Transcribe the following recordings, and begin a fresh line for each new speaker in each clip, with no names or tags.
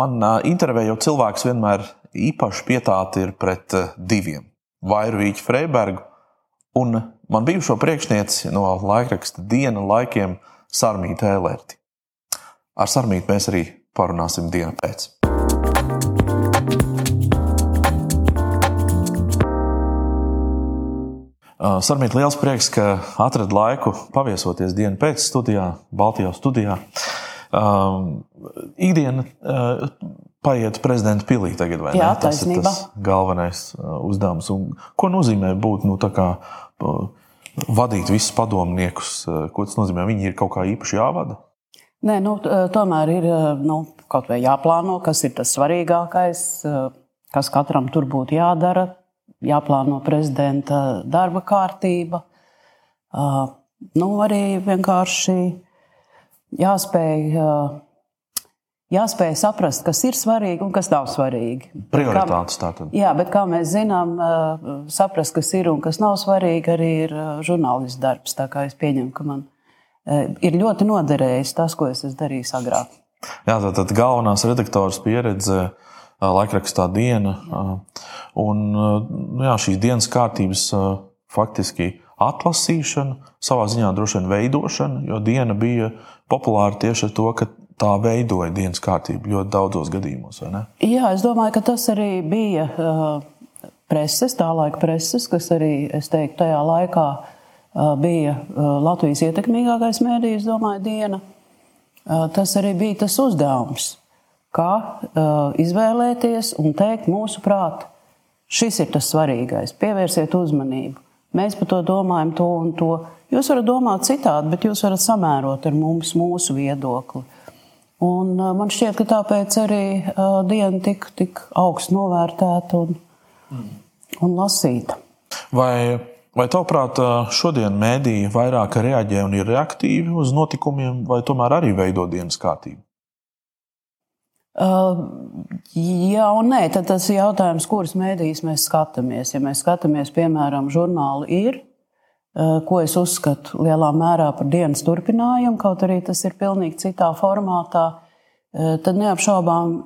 Man intervējot cilvēks vienmēr īpaši pietāti ir pret diviem. Vairvīķu Freibergu un man bijušo priekšnieci no laikraksta diena laikiem Sarmītu Ēlērti. Ar Sarmītu mēs arī parunāsim dienu pēc. Sarmīt, liels prieks, ka atradi laiku paviesoties dienu pēc studijā, Baltijā studijā. Um, ikdiena uh, paiet prezidenta pilī tagad, vai
Jā,
ne? Tas
taisnība.
ir tas galvenais uh, uzdevums. Un ko nozīmē būt nu, tā kā, uh, vadīt visus padomniekus? Uh, ko tas nozīmē? Viņi ir kaut kā īpaši jāvada?
Nē, nu, tomēr ir nu, kaut vai jāplāno, kas ir tas svarīgākais, kas katram tur būtu jādara. Jāplāno prezidenta darba kārtība. Nu, arī vienkārši jāspēj, jāspēj saprast, kas ir svarīgi un kas nav svarīgi.
Prioritātes tātad.
Jā, bet kā mēs zinām, saprast, kas ir un kas nav svarīgi, arī ir žurnālists darbs. Tā kā es pieņemu, ka man ir ļoti noderējis tas, ko es esmu darījis agrāk.
Jā, tātad galvenās redaktoras pieredze laikrakstā diena. ā, Un nu jā, šīs dienas kārtības faktiski atlasīšana, savā ziņā droši vien veidošana, jo diena bija populāra tieši ar to, ka tā veidoja dienas kārtību ļoti daudzos gadījumos.
Jā, es domāju, ka tas arī bija uh, preses, tā laika preses, kas arī, es teiktu, tajā laikā uh, bija uh, Latvijas ietekmīgākais mēdījis, domāju, diena. Tas arī bija tas uzdevums, kā izvēlēties un teikt mūsu prātu, šis ir tas svarīgais, pievērsiet uzmanību. Mēs par to domājam, to un to. Jūs varat domāt citādi, bet jūs varat samērot ar mums mūsu viedokli. Un, uh, man šķiet, ka tāpēc arī uh, diena tik, tik augstu novērtēta un, un lasīta.
Vai, vai tavuprāt, šodien mēdīji vairāk reaģē un ir reaktīvi uz notikumiem, vai tomēr arī veido dienas kārtību?
Uh, jā, un nē, tad tas ir jautājums, kuras mēdīs mēs skatāmies. Ja mēs skatāmies, piemēram, žurnālu ir, uh, ko es uzskatu lielā mērā par dienas turpinājumu, kaut arī tas ir pilnīgi citā formātā, uh, tad neapšaubām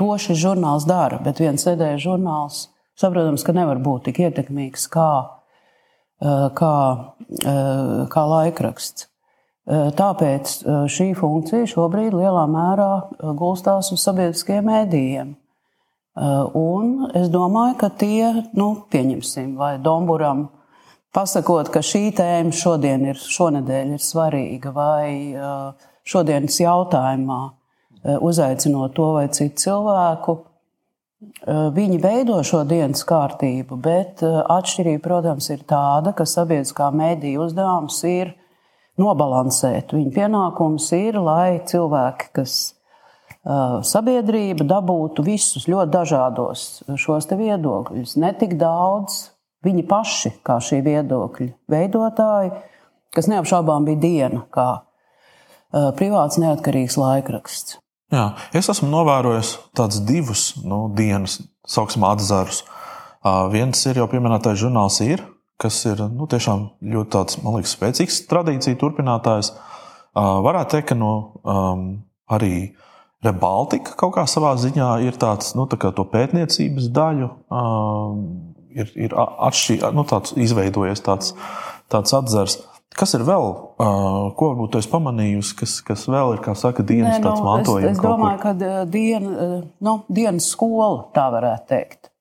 to šis žurnāls dara. Bet viens sēdēja žurnāls, saprotams, ka nevar būt tik ietekmīgs kā, kā, kā laikraksts. Uh, Tāpēc uh, šī funkcija šobrīd lielā mērā uh, gulstās uz sabiedriskajiem mēdījiem. Uh, Un es domāju, ka tie, nu, pieņemsim, vai Domburam pasakot, ka šī tēma šodien ir, šonadēļ ir svarīga, vai uh, šodienas jautājumā uh, uzaicinot to vai citu cilvēku, uh, viņi veido šo dienas kārtību, bet uh, atšķirība, protams, ir tāda, ka sabiedriskā mēdīja uzdevums ir nobalansēt. Viņa pienākums ir, lai cilvēki, kas uh, sabiedrība dabūtu visus ļoti dažādos šos viedokļus, ne tik daudz viņi paši, kā šī viedokļa veidotāji, kas neapšaubām bija diena, kā uh, privāts neatkarīgs laikraksts.
Jā, es esmu novērojis tādus divus nu, dienas, sauksim, atzarus. Uh, viens ir jau pieminētais žurnāls, ir, kas ir nu, tiešām ļoti tāds, man liekas, spēcīgs tradīciju turpinātājs. Varētu teikt, ka no, um, arī Rebaltika kaut kā savā ziņā ir tāds, nu, tā kā to pētniecības daļu. Um, ir ir atšķi, nu, tāds izveidojies tāds, tāds atzars. Kas ir vēl, uh, ko varbūt es pamanījusi, kas, kas vēl ir, kā saka, dienas tāds
nu,
mantojums?
es, es domāju, ka diena, uh, nu, dienas skola, tā varētu teikt.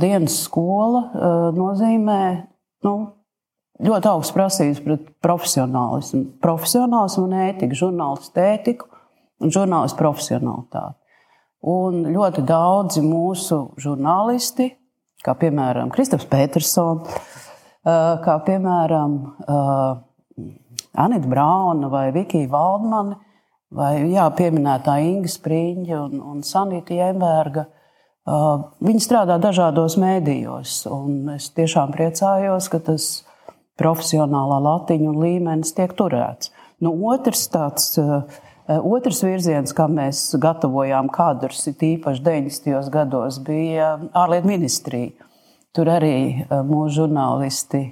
Dienas skola nozīmē nu, ļoti augsts prasības pret profesionālismu. Profesionālismu un ētiku, žurnālistu ētiku un žurnālistu profesionālitāti. Un ļoti daudzi mūsu žurnālisti, kā piemēram Kristaps Petersons, kā piemēram Anita Brauna vai Vikija Valdmane, vai jā, pieminētā Inga Spriņģa un, un Sanita Jemberga. Uh, Viņi strādā dažādos mēdījos, un es tiešām priecājos, ka tas profesionālā latiņu līmenis tiek turēts. Nu, otrs, tāds, uh, otrs virziens, kā mēs gatavojām kadrus, ir īpaši 90. gados, bija ārlietu ministrija. Tur arī uh, mūsu žurnālisti.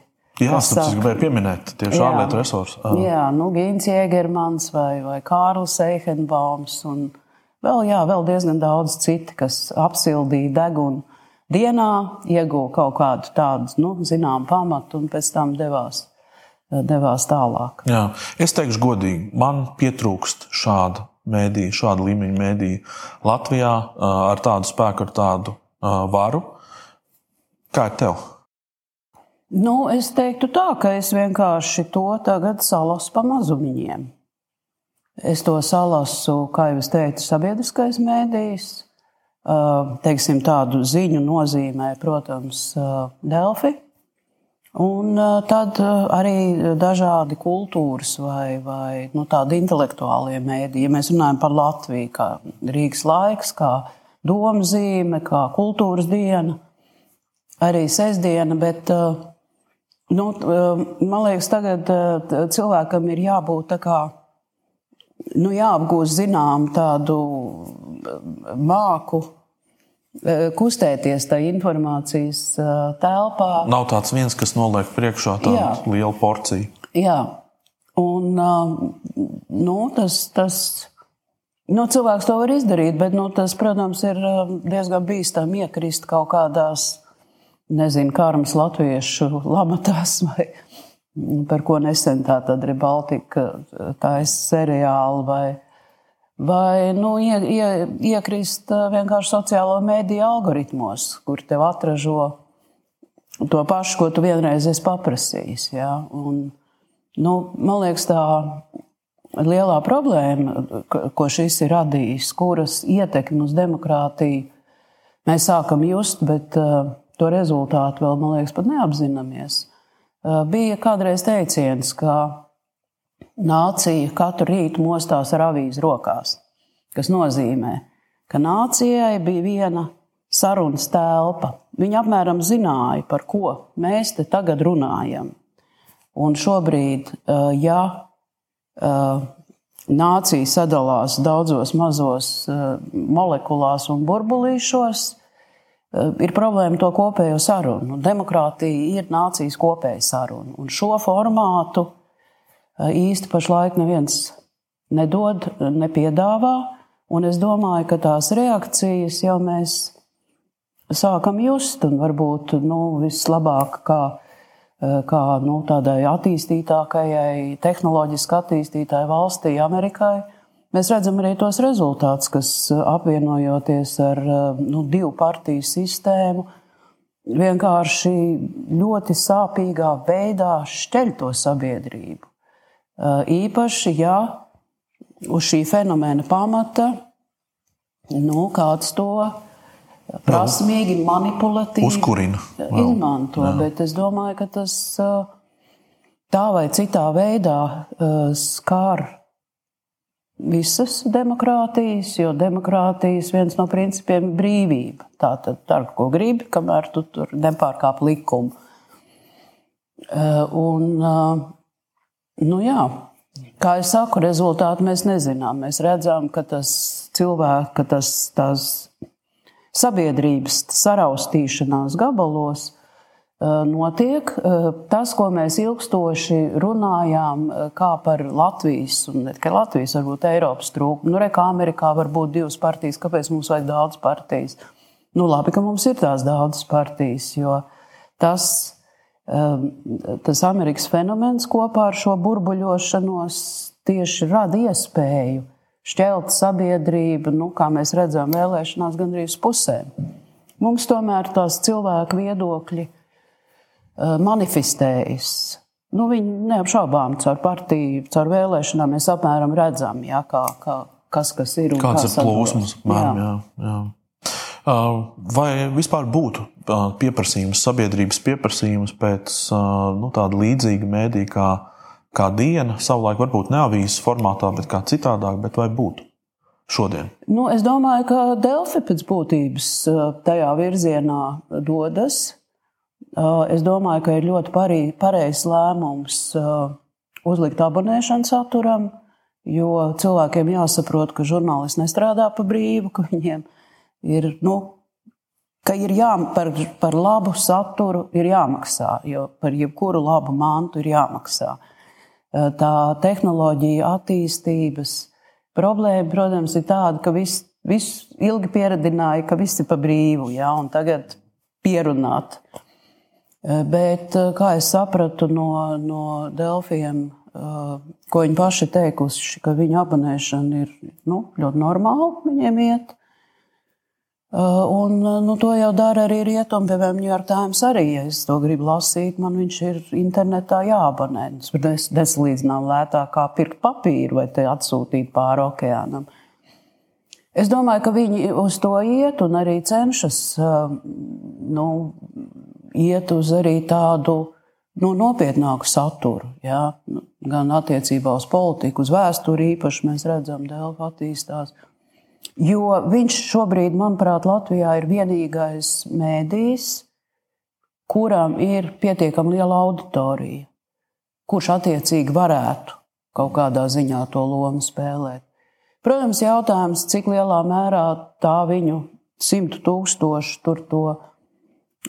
Jā, tas es gribēju pieminēt tieši ārlietu resursu.
Jā, nu, Gīns Jēgermans vai, vai Kārlis Eihenbaums un Vēl, jā, vēl diezgan daudz citi, kas apsildīja degunu dienā, ieguva kaut kādu tādu nu, zināmu pamatu un pēc tam devās, devās tālāk.
Jā. Es teikšu godīgi, man pietrūkst šāda mēdīja, šāda līmeņa mēdīja Latvijā ar tādu spēku, ar tādu varu. Kā ir tev?
Nu, es teiktu tā, ka es vienkārši to tagad salasu pa mazumiņiem. Es to salasu, kā jau es teicu, sabiedriskais mēdījis. Teiksim, tādu ziņu nozīmē, protams, Delfi. Un tad arī dažādi kultūras vai, vai nu, tādi intelektuālie mēdīji. Ja mēs runājam par Latviju, kā Rīgas laiks, kā domzīme, kā kultūras diena, arī sestdiena. Bet, nu, man liekas, tagad cilvēkam ir jābūt tā kā, nu, jāapgūst zinām tādu māku Eh, kustēties tajā informācijas eh, telpā.
Nav tāds viens, kas noliek priekšā tādu lielu porciju.
Jā, un eh, nu, tas. tas Nu, cilvēks to var izdarīt, bet nu, tas, protams, ir diezgan bīstami iekrist kaut kādās, nezinu, kārmas latviešu lamatās, vai par ko nesen tā tad ir Baltika, ir seriāli vai vai nu, ie, ie, iekrist vienkārši sociālo mediju algoritmos, kur tev atražo to pašu, ko tu vienreiz esi paprasījis. Ja? Un, nu, man liekas, tā lielā problēma, ko šis ir radījis, kuras ietekmi uz demokrātiju mēs sākam just, bet to rezultātu vēl, man liekas, pat neapzināmies. Uh, bija kādreiz teiciens, ka nācija katru rītu mostās ar avīzi rokās. Tas nozīmē, ka nācijai bija viena sarunas telpa. Viņi apmēram zināja, par ko mēs te tagad runājam. Un šobrīd, eh, ja eh, nācija sadalās daudzos mazos eh, molekulās un burbulīšos, ir problēma to kopējo sarunu. Demokrātija ir nācijas kopēja saruna. Un šo formātu īsti pašlaik neviens nedod, nepiedāvā. Un es domāju, ka tās reakcijas jau mēs sākam just, un varbūt nu, vislabāk, kā, kā nu, tādai attīstītākajai, tehnoloģiski attīstītākai valstī, Amerikai, mēs redzam arī tos rezultātus, kas apvienojoties ar nu, divu partiju sistēmu, vienkārši ļoti sāpīgā veidā šķeļ to sabiedrību. Īpaši, ja uz šī fenomena pamata nu, kāds to prasmīgi, manipulatīvi
uzkurina.
Izmanto, Jā. bet es domāju, ka tas tā vai citā veidā skār visas demokrātijas, jo demokrātijas viens no principiem ir brīvība. Tā tad dari, ko gribi, kamēr tu tur nepārkāp likumu. Un, Nu, jā. Kā jau saku, rezultātu mēs nezinām. Mēs redzam, ka tas cilvēks, ka tas sabiedrības saraustīšanās gabalos notiek. Tas, ko mēs ilgstoši runājām, kā par Latvijas, un ne tikai Latvijas, varbūt Eiropas trūkumu. Nu, re, kā Amerikā var būt divas partijas, kāpēc mums vajag daudz partijas? Nu, labi, ka mums ir tās daudzas partijas, jo tas tas Amerikas fenomens kopā ar šo burbuļošanos tieši rada iespēju šķelt sabiedrību, nu, kā mēs redzam, vēlēšanās gandrīz pusēm. Mums tomēr tās cilvēku viedokļi ehm, manifestējas. Nu, viņi neapšaubām caur partiju, caur vēlēšanām mēs apmēram redzam, jā, kā, kā, kas, kas ir.
Kāds kā ir plūsmas? Jā. Jā, jā. Vai vispār būtu pieprasījums, sabiedrības pieprasījums pēc nu, tāda līdzīga mēdīja kā, kā diena, savulaik varbūt ne avīzes formātā, bet kā citādāk, bet vai būtu šodien?
Nu, es domāju, ka Delfi pēc būtības tajā virzienā dodas. Es domāju, ka ir ļoti pareizs lēmums uzlikt abonēšanu saturam, jo cilvēkiem jāsaprot, ka žurnālisti nestrādā pa brīvu, ka viņiem ir nu, ka ir jā, par, par labu saturu ir jāmaksā, jo par jebkuru labu mantu ir jāmaksā. Tā tehnoloģija attīstības problēma, protams, ir tāda, ka viss viss ilgi pieradināja, ka viss ir pa brīvu, ja, un tagad pierunāt. Bet, kā es sapratu no, no Delfiem, ko viņi paši teikuši, ka viņu abonēšana ir nu, ļoti normāla, viņiem iet. Un, nu, to jau dara arī rietumi, piemēram, New York Times arī. Ja es to gribu lasīt, man viņš ir internetā jāabonē. Tas ir deslīdzinām lētāk kā pirkt papīru vai atsūtīt pāri okeānam. Es domāju, ka viņi uz to iet un arī cenšas nu, iet uz arī tādu nu, nopietnāku saturu. Ja? Gan attiecībā uz politiku, uz vēsturi īpaši mēs redzam, Dēlķa attīstās. Jo viņš šobrīd, manuprāt, Latvijā ir vienīgais mēdījis, kuram ir pietiekami liela auditorija, kurš attiecīgi varētu kaut kādā ziņā to lomu spēlēt. Protams, jautājums, cik lielā mērā tā viņu simtu tūkstošu tur to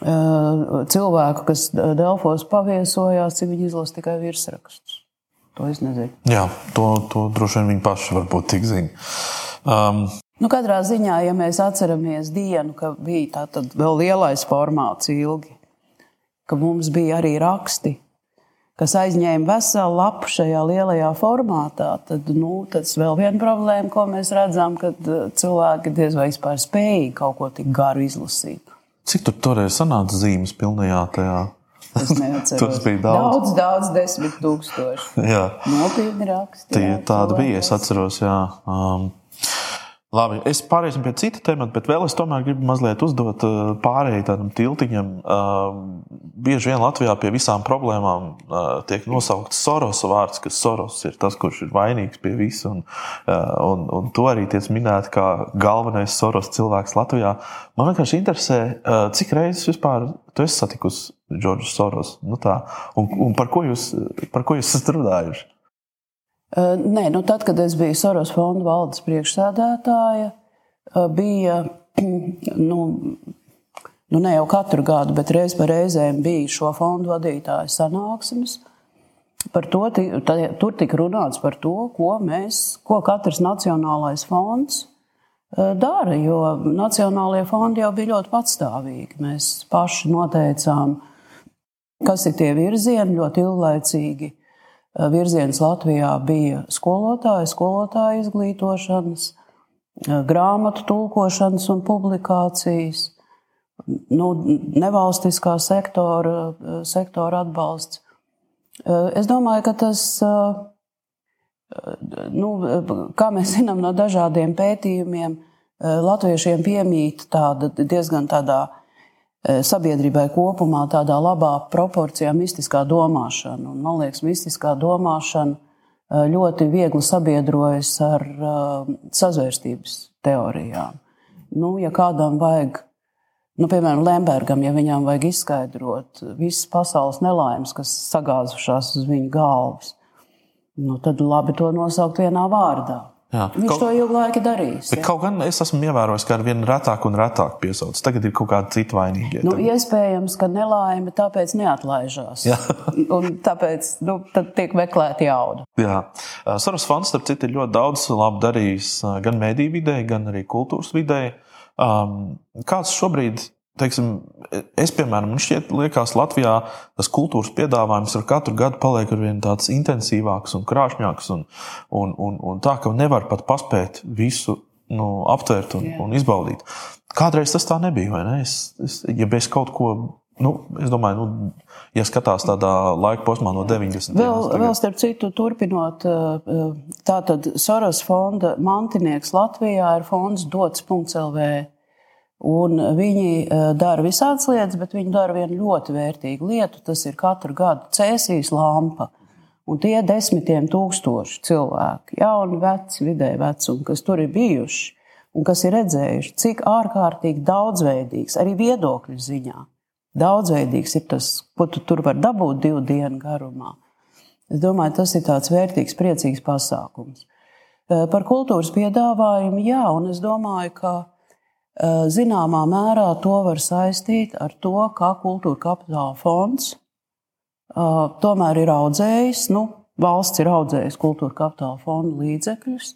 cilvēku, kas Delfos paviesojās, cik viņi izlasa tikai virsrakstus. To es nezinu.
Jā, to, to droši vien viņi paši varbūt tik zina. Um,
Nu, katrā ziņā, ja mēs atceramies dienu, kad bija tā vēl lielais formāts ilgi, ka mums bija arī raksti, kas aizņēma veselu lapu šajā lielajā formātā, tad nu, tas vēl viena problēma, ko mēs redzam, kad cilvēki diez vai vispār spēja kaut ko tik garu izlasīt.
Cik tur toreiz sanāca zīmes pilnajā tajā? Tas bija daudz.
Daudz, daudz, desmit tūkstoši.
Jā,
Nopietni raksti.
tie
jā,
tāda bija. Es atceros, jā. Um, Labi, es pāriesim pie cita temata, bet vēl es tomēr gribu mazliet uzdot uh, pārējai tādam tiltiņam. Uh, Bieži vien Latvijā pie visām problēmām uh, tiek nosaukts Sorosa vārds, ka Soros ir tas, kurš ir vainīgs pie visa. Un, un, un to arī tiek minēts kā galvenais Soros cilvēks Latvijā. Man vienkārši interesē, cik reizes vispār tu esi satikusi Džordžu Soros? Nu tā, un, un par ko jūs, par ko jūs esat runājuši?
Nē, nu tad, kad es biju Soros fonda valdes priekšsēdētāja, bija nu, nu ne jau katru gadu, bet reiz pa reizēm bija šo fondu vadītāju sanāksmes. To, tur tika runāts par to, ko, mēs, ko katrs nacionālais fonds dara. Jo nacionālajie fondi jau bija ļoti patstāvīgi. Mēs paši noteicām, kas ir tie virzieni ļoti ilglaicīgi virziens Latvijā bija skolotāja, skolotāja izglītošanas, grāmatu tulkošanas un publikācijas, nu, nevalstiskā sektora, sektora atbalsts. Es domāju, ka tas, nu, kā mēs zinām no dažādiem pētījumiem, latviešiem piemīt tāda diezgan tādā sabiedrībai kopumā tādā labā proporcijā mistiskā domāšana. Un, man liekas, mistiskā domāšana ļoti viegli sabiedrojas ar sazvērstības teorijām. Nu, ja kādam vajag, nu, piemēram, Lembergam, ja viņam vajag izskaidrot visas pasaules nelaimes, kas sagāzušās uz viņa galvas, nu, tad labi to nosaukt vienā vārdā.
Jā.
Viņš
Kaut-
to ilgu laiku darīs. Ja.
kaut gan es esmu ievērojis, ka ar vien retāk un retāk piesauc. Tagad ir kaut kādi citi vainīgie.
Nu,
Tagad-
iespējams, ka nelaime tāpēc neatlaižās.
Jā.
Tāpēc nu, tiek meklēta jauda.
Jā, Soros fonds, starp citu, ir ļoti daudz labu darījis gan mediju vidē, gan arī kultūras vidē. Um, kāds šobrīd, teiksim, es, piemēram, man šķiet, liekas, Latvijā tas kultūras piedāvājums ar katru gadu paliek ar vien tāds intensīvāks un krāšņāks, un, un, un, un tā, ka nevar pat paspēt visu nu, aptvert un, un izbaudīt. Kādreiz tas tā nebija, vai ne? Es, es, ja bez kaut ko, nu, es domāju, nu, ja skatās tādā laika posmā no 90.
Vēl, vēl starp citu, turpinot, tātad Soros fonda mantinieks Latvijā ir fonds dots.lv. Un viņi eh, dara visādas lietas, bet viņi dara vienu ļoti vērtīgu lietu. Tas ir katru gadu cēsīs lampa. Un tie desmitiem tūkstoši cilvēki, jauni, veci, vidēji vecumi, kas tur ir bijuši un kas ir redzējuši, cik ārkārtīgi daudzveidīgs, arī viedokļu ziņā, daudzveidīgs ir tas, ko tu tur var dabūt divu dienu garumā. Es domāju, tas ir tāds vērtīgs, priecīgs pasākums. Eh, Par kultūras piedāvājumu, jā, un es domāju, ka zināmā mērā to var saistīt ar to, kā kultūra kapitāla fonds eh, tomēr ir audzējis, nu, valsts ir audzējusi kultūra kapitāla fonda līdzekļus,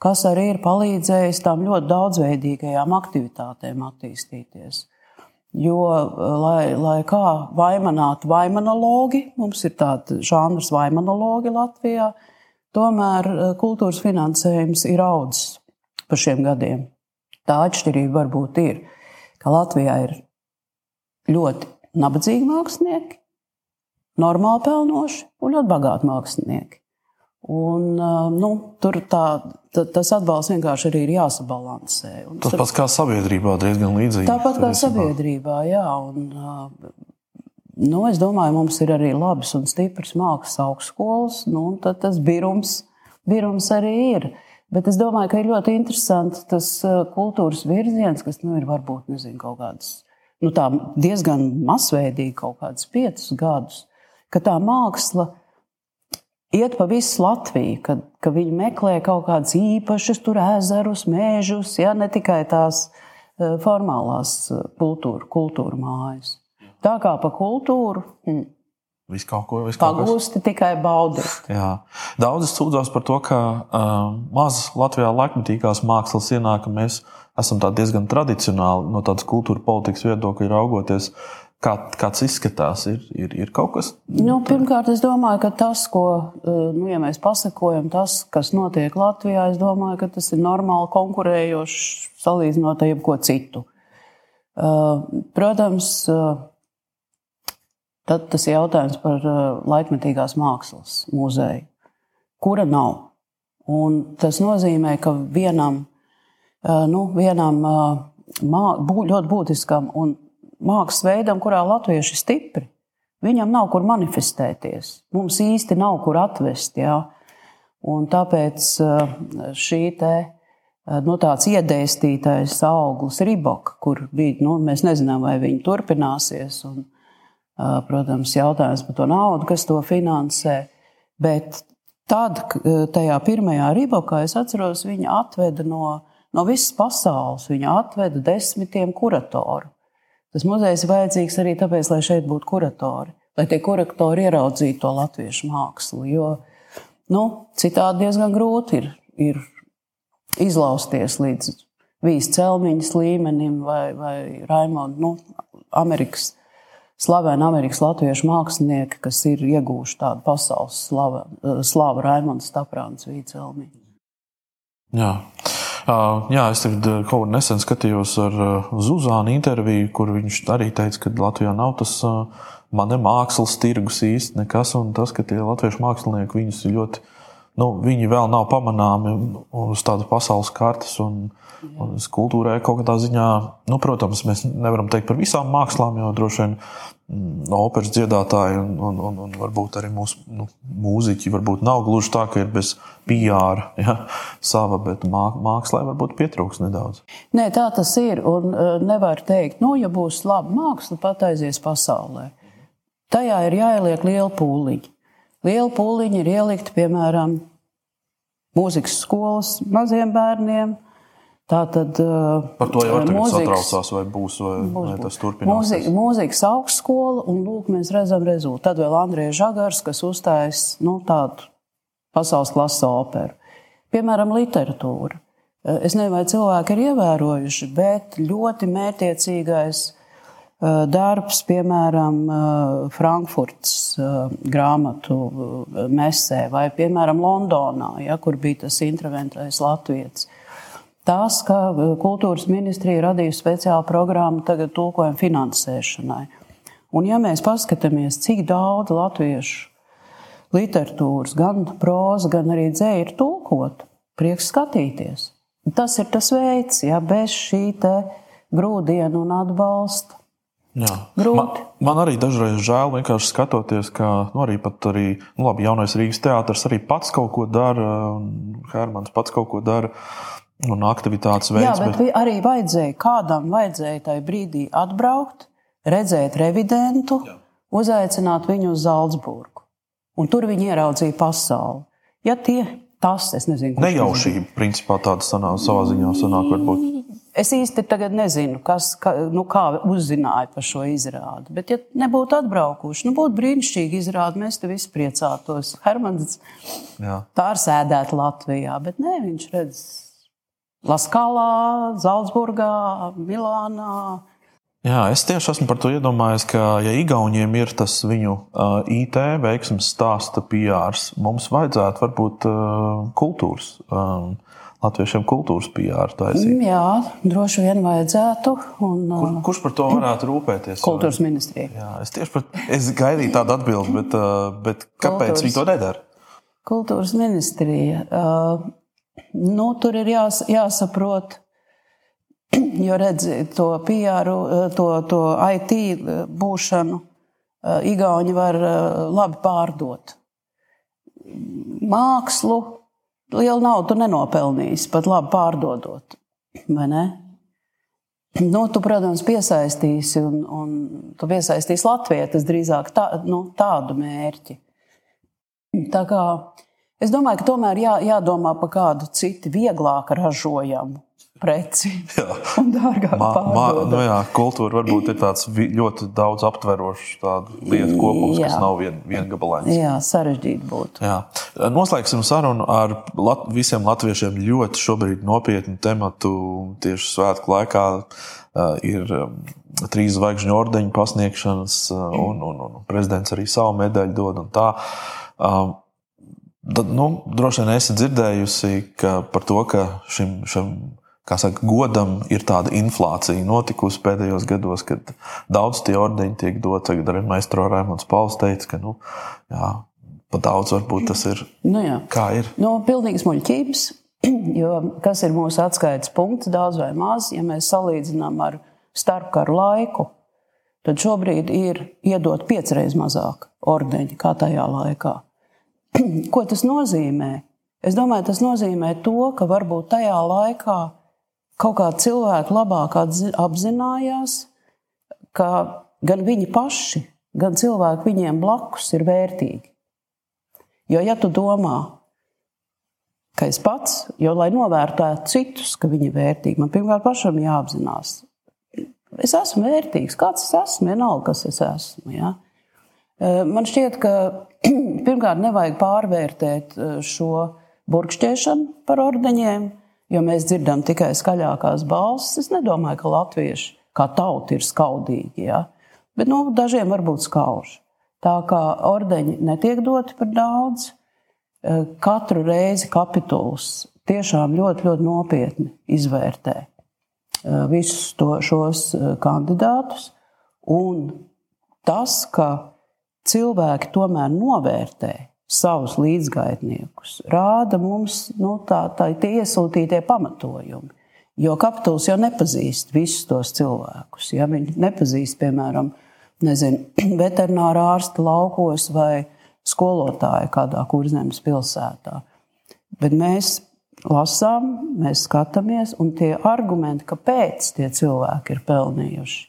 kas arī ir palīdzējis tām ļoti daudzveidīgajām aktivitātēm attīstīties. Jo, lai, lai kā vaimanātu vaimanologi, mums ir tāds žanrs vaimanologi Latvijā, tomēr eh, kultūras finansējums ir audzis pa šiem gadiem. Tā atšķirība varbūt ir, ka Latvijā ir ļoti nabadzīgi mākslinieki, normāli pelnoši un ļoti bagāti mākslinieki. Un, nu, tur tā, tas atbalsts vienkārši arī ir jāsabalansē. Un
tas pats kā sabiedrībā diezgan līdzīgi.
Tāpat kā sabiedrībā, jā. Un, nu, es domāju, mums ir arī labas un stipras mākslas augstskolas, nu, un tas birums, birums arī ir. Bet es domāju, ka ir ļoti interesanti tas kultūras virziens, kas nu, ir varbūt nezinu, kaut kāds nu, diezgan masveidīgi, kaut kādus piecus gadus, ka tā māksla iet pa visu Latviju, kad, ka viņi meklē kaut kādus īpašus ezerus, mēžus, ja ne tikai tās e, formālās kultūra, kultūra mājas. Tā kā pa kultūru. Hmm.
Visu kaut ko pagūsti,
tikai baudīt.
Daudzi sūdzās par to, ka uh, maz Latvijā laikmetīgās mākslas ienāk, ka mēs esam diezgan tradicionāli no tādas kultūra politikas viedokļa raugoties. Kā, kāds izskatās, ir, ir, ir kaut kas?
Nu, pirmkārt, es domāju, ka tas, ko nu, ja mēs pasakojam, tas, kas notiek Latvijā, es domāju, ka tas ir normāli konkurējoši salīdzinot ar jebko citu. Protams, tad tas ir jautājums par laikmetīgās mākslas muzeju, kura nav. Un tas nozīmē, ka vienam, nu, vienam ļoti būtiskam un mākslas veidam, kurā latvieši ir stipri. Viņam nav kur manifestēties. Mums īsti nav kur atvest. Jā. Un tāpēc eh, šī te, eh, nu, tāds iedēstītais auglis Rīboka, kur bija, nu, mēs nezinām, vai viņi turpināsies. Un, eh, protams, jautājums par to naudu, kas to finansē. Bet tad, tajā pirmajā Rībokā, es atceros, viņa atveda no, no visas pasaules, viņa atveda desmitiem kuratoru. Tas muzejs ir vajadzīgs arī tāpēc, lai šeit būtu kuratori, lai tie kuratori ieraudzītu to latviešu mākslu. Jo nu, citādi diezgan grūti ir, ir izlausties līdz vīzes celmiņas līmenim vai, vai Raimonda, nu, Amerikas. Slaveni Amerikas latviešu mākslinieki, kas ir ieguvuši tādu pasaules slavu, slavu Raimonda Staprāns Vīcelmiņu.
Jā. Jā, es tagad kaut kā nesen skatījos ar Zuzānu interviju, kur viņš arī teica, ka Latvijā nav tas man ne mākslas tirgus īsti nekas, un tas, ka tie latviešu mākslinieki viņus ļoti, nu, viņi vēl nav pamanāmi uz tādas pasaules kartes. Un, un kultūrē kaut kādā ziņā, nu, protams, mēs nevaram teikt par visām mākslām, jo droši vien Mm, operas dziedātāji un, un, un, un varbūt arī mūsu nu, mūziķi. Varbūt nav gluži tā, ka ir bez PR ja, sava, bet mākslā varbūt pietrūks nedaudz.
Nē, tā tas ir. Un uh, nevar teikt, nu, ja būs laba māksla, pat aizies pasaulē. Tajā ir jāieliek liela pūliņa. Liela pūliņa ir ielikt, piemēram, mūzikas skolas maziem bērniem Tā tad
par to jau ir satraucās, vai būs, vai, būs, vai tas turpināsies.
Mūzika, mūzikas augstskola, un lūk, mēs redzam rezultātu. Tad vēl Andrija Žagars, kas uzstājas nu, tādu pasaules klases operu. Piemēram, literatūra. Es nezinu, vai cilvēki ir ievērojuši, bet ļoti mērķiecīgais darbs, piemēram, Frankfurtas grāmatu mesē vai, piemēram, Londonā, ja, kur bija tas intraventais latviečs tas, ka kultūras ministrija radījusi speciālu programmu tagad tulkojumu finansēšanai. Un, ja mēs paskatāmies, cik daudz latviešu literatūras, gan próza, gan arī dzēja ir tulkota, prieks skatīties. Tas ir tas veids, ja bez šī grūdiena un atbalsta.
Man, man arī dažreiz žēl vienkārši skatoties, ka nu, arī, arī nu, labi, jaunais Rīgas teātris arī pats kaut ko dara, un Hermans pats kaut ko dara. Un aktivitātes veids.
Jā, bet, bet... arī vajadzēja, kādam vajadzēja tajā brīdī atbraukt, redzēt revidentu, Jā. uzaicināt viņu uz Zaldzburgu. Un tur viņi ieraudzīja pasauli. Ja tie, tas, es nezinu,
Nejaušība, principā, tāda sanāk, savā ziņā sanāk, varbūt.
Es īsti nezinu, kas, kā, nu, kā uzzināja par šo izrādi. Bet, ja nebūtu atbraukuši, nu, būtu brīnišķīgi izrādi. Mēs te visi priecātos. Hermans pārsēdētu Latvijā, bet nē, viņš redz Laskalā, Zaldzburgā, Milānā.
Jā, es tieši esmu par to iedomājies, ka, ja Igauniem ir tas viņu uh, IT veiksmes stāsta PRs, mums vajadzētu varbūt uh, kultūras. Um, Latviešiem kultūras PR taisīt.
Mm, jā, droši vien vajadzētu. Un,
Kur, kurš par to varētu rūpēties?
Kultūras ministrija.
Jā, es tieši par, es gaidīju tādu atbildi, bet, bet kāpēc kultūras, viņi to nedara?
Kultūras ministrija. Nu, tur ir jās, jāsaprot, jo redziet, to PR, to, to IT būšanu Igauni var labi pārdot. Mākslu lielu naudu nenopelnījis, pat labi pārdodot. Nu, tu, protams, piesaistīsi, un, un tu piesaistīsi Latvijas drīzāk tā, nu, tādu mērķi. Tā kā, es domāju, ka tomēr jā, jādomā par kādu citu, vieglāk ražojamu preci un dārgāk ma, ma,
nu jā, kultūra varbūt ir tāds ļoti daudz aptverošs lietu kopums, jā. kas nav vien, viengabalains.
Jā, sarežģīti būtu.
Jā. Noslēgsim sarunu ar lat, visiem latviešiem ļoti šobrīd nopietnu tematu tieši svētku laikā. Uh, ir um, trīs zvaigžņu ordeņu pasniegšanas, uh, un, un, un prezidents arī savu medaļu dod. Um, tad, nu, droši vien esat dzirdējusi par to, ka šim, šim kā saka, godam ir tāda inflācija notikusi pēdējos gados, kad daudz tie ordeņi tiek doti. Tagad arī maistro Raimons Pauls teica, ka nu, jā, pa daudz varbūt tas ir.
Nu, jā.
kā ir?
No nu, pilnīgas muļķības, jo kas ir mūsu atskaites punkts, daudz vai maz, ja mēs salīdzinām ar starpkaru laiku, tad šobrīd ir iedot piecreiz mazāk ordeņu kā tajā laikā. Ko tas nozīmē? Es domāju, tas nozīmē to, ka varbūt tajā laikā kaut kā cilvēki labāk apzinājās, ka gan viņi paši, gan cilvēki viņiem blakus ir vērtīgi. Jo, ja tu domā, ka es pats, jo, lai novērtētu citus, ka viņi ir vērtīgi, man pirmkārt pašam jāapzinās, es esmu vērtīgs, kāds es esmu, vienalga, kas es esmu. Ja? Man šķiet, ka pirmkārt nevajag pārvērtēt šo burkšķēšanu par ordeņiem, jo mēs dzirdam tikai skaļākās balsis. Es nedomāju, ka latvieši kā tauta ir skaudīgi, ja? bet nu, dažiem var būt skauži. Tā kā ordeņi netiek doti par daudz, eh, katru reizi kapituls tiešām ļoti, ļoti nopietni izvērtē eh, visus to, šos eh, kandidātus. Un tas, ka cilvēki tomēr novērtē savus līdzgaitniekus, rāda mums nu, tā, tā, tie iesūtītie pamatojumi. Jo kapituls jau nepazīst visus tos cilvēkus. Ja viņi nepazīst, piemēram, nezinu, veterināru ārstu laukos vai skolotāju kādā kurzemes pilsētā. Bet mēs lasām, mēs skatāmies, un tie argumenti, kāpēc tie cilvēki ir pelnījuši,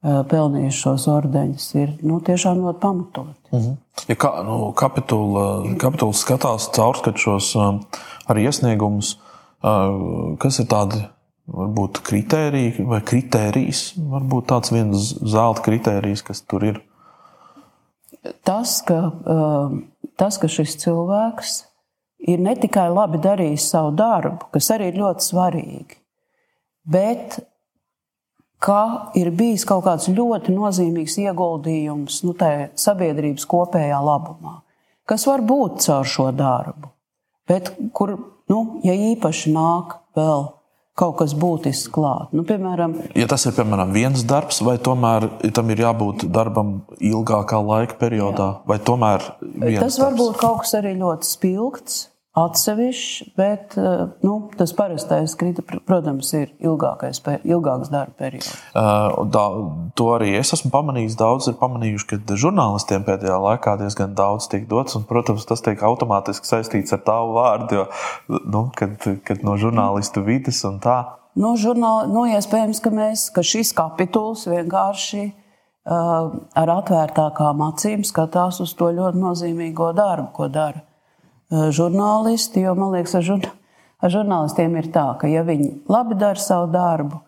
pelnījuši šos ordeņus, ir nu, tiešām ļoti pamatoti.
Mm -hmm. Ja kā, nu, kapitula, kapitula skatās caurskatīt šos arī iesniegumus, kas ir tādi varbūt kritēriji vai kritērijs, varbūt tāds viens zelta kritērijs, kas tur ir.
Tas, ka, tas, ka šis cilvēks ir ne tikai labi darījis savu darbu, kas arī ir ļoti svarīgi, bet ka ir bijis kaut kāds ļoti nozīmīgs ieguldījums nu, sabiedrības kopējā labumā, kas var būt caur šo darbu, bet kur, nu, ja īpaši nāk vēl kaut kas būtisks klāt. Nu, piemēram,
ja tas ir piemēram viens darbs, vai tomēr tam ir jābūt darbam ilgākā laika periodā, jā. vai tomēr
tas var būt kaut kas arī ļoti spilgts atsevišķs, bet eh, nu, tas parastais, protams, ir ilgākais, ilgāks darba periods.
Uh, da, to arī es esmu pamanījis. Daudz ir pamanījuši, ka žurnālistiem pēdējā laikā diezgan daudz tiek dots, un, protams, tas tiek automātiski saistīts ar tavu vārdu, jo nu, kad, kad no žurnālistu vidas un tā.
Nu, žurnāli, nu, iespējams, ka, mēs, ka šis kapituls vienkārši uh, ar atvērtākām acīm skatās uz to ļoti nozīmīgo darbu, ko dara žurnālisti, jo man liekas, ar, žurn ar žurnālistiem ir tā, ka ja viņi labi dara savu darbu,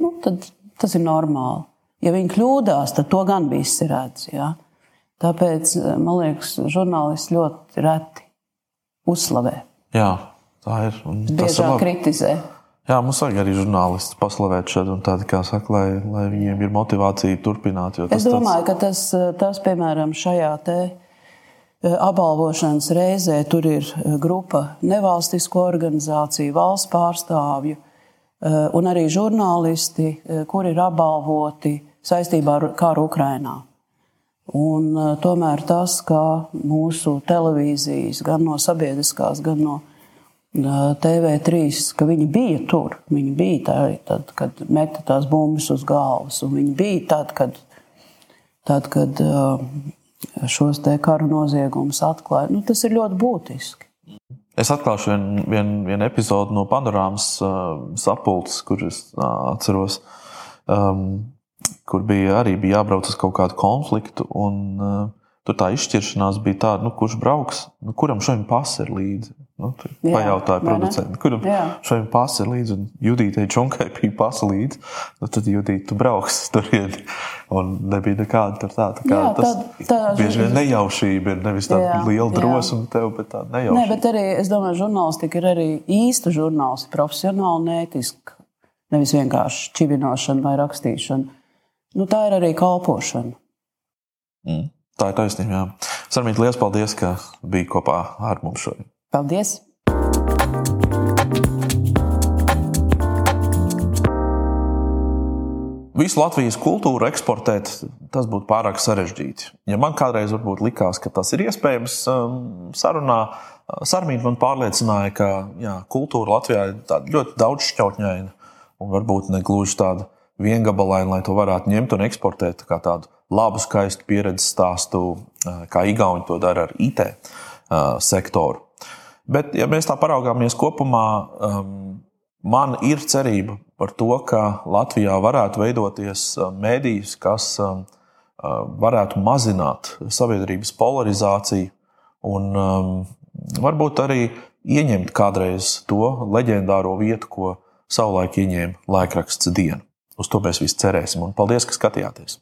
nu, tad tas ir normāli. Ja viņi kļūdās, tad to gan viss redz. Ja? Tāpēc man liekas, žurnālisti ļoti reti uzslavē.
Jā, tā ir.
Biežāk kritizē.
Jā, mums vajag arī žurnālisti paslavēt šeit, un tādi, kā saka, lai, lai viņiem ir motivācija turpināt.
Es domāju, tāds... ka tas, tas, piemēram, šajā te e, apbalvošanas reizē tur ir e, grupa nevalstisko organizāciju, valsts pārstāvju e, un arī žurnālisti, kuri ir apbalvoti saistībā ar karu Ukrainā. Un, tomēr tas, ka mūsu televīzijas, gan no sabiedriskās, gan no TV3, ka viņi bija tur. Viņi bija tā, tad, kad meta tās bumbas uz galvas, un viņi bija tad, kad, tad, kad šos te karu noziegumus atklāja. Nu, tas ir ļoti būtiski.
Es atklāšu vienu vien, vien epizodi no panorāmas uh, sapulces, kuras uh, atceros, um, kur bija arī bija jābrauc uz kaut kādu konfliktu. Un, uh, tur tā izšķiršanās bija tāda, nu, kurš brauks, nu, kuram šodien pasa ir līdzi. Nu, jā, pajautāja producentam, kuram šodien pasa ir līdzi. Un Judītei Čunkai bija pasa līdzi. Nu, tad Judīte, tu brauks turien. Un nebija nekāda tur tāda. Tā jā, tas tā, tā, bieži vien nejaušība ir nevis tāda jā, liela drosme tev, bet tāda nejaušība.
Nē, bet arī, es domāju, žurnālistika ir arī īsta žurnālistika, profesionāla, nētiska. Nevis vienkārši čivinošana vai rakstīšana. Nu, tā ir arī kalpošana.
Mm, tā ir taisnība. Jā. Sarmīt, liels paldies, ka biji kopā ar mums šodien.
Paldies!
Visu Latvijas kultūru eksportēt, tas būtu pārāk sarežģīti. Ja man kādreiz likās, ka tas ir iespējams, um, sarunā uh, Sarmīna man pārliecināja, ka jā, kultūra Latvijā ir ļoti daudzšķautņaina un varbūt ne gluži tāda viengabalaina, lai to varētu ņemt un eksportēt kā tādu labu, skaistu pieredzes stāstu, uh, kā Igauni to dara ar IT uh, sektoru. Bet, ja mēs tā paraugāmies kopumā, um, man ir cerība par to, ka Latvijā varētu veidoties um, mēdījis, kas uh, varētu mazināt sabiedrības polarizāciju un um, varbūt arī ieņemt kādreiz to leģendāro vietu, ko savulaik ieņēma laikraksts diena. Uz to mēs visi cerēsim. Un paldies, ka skatījāties!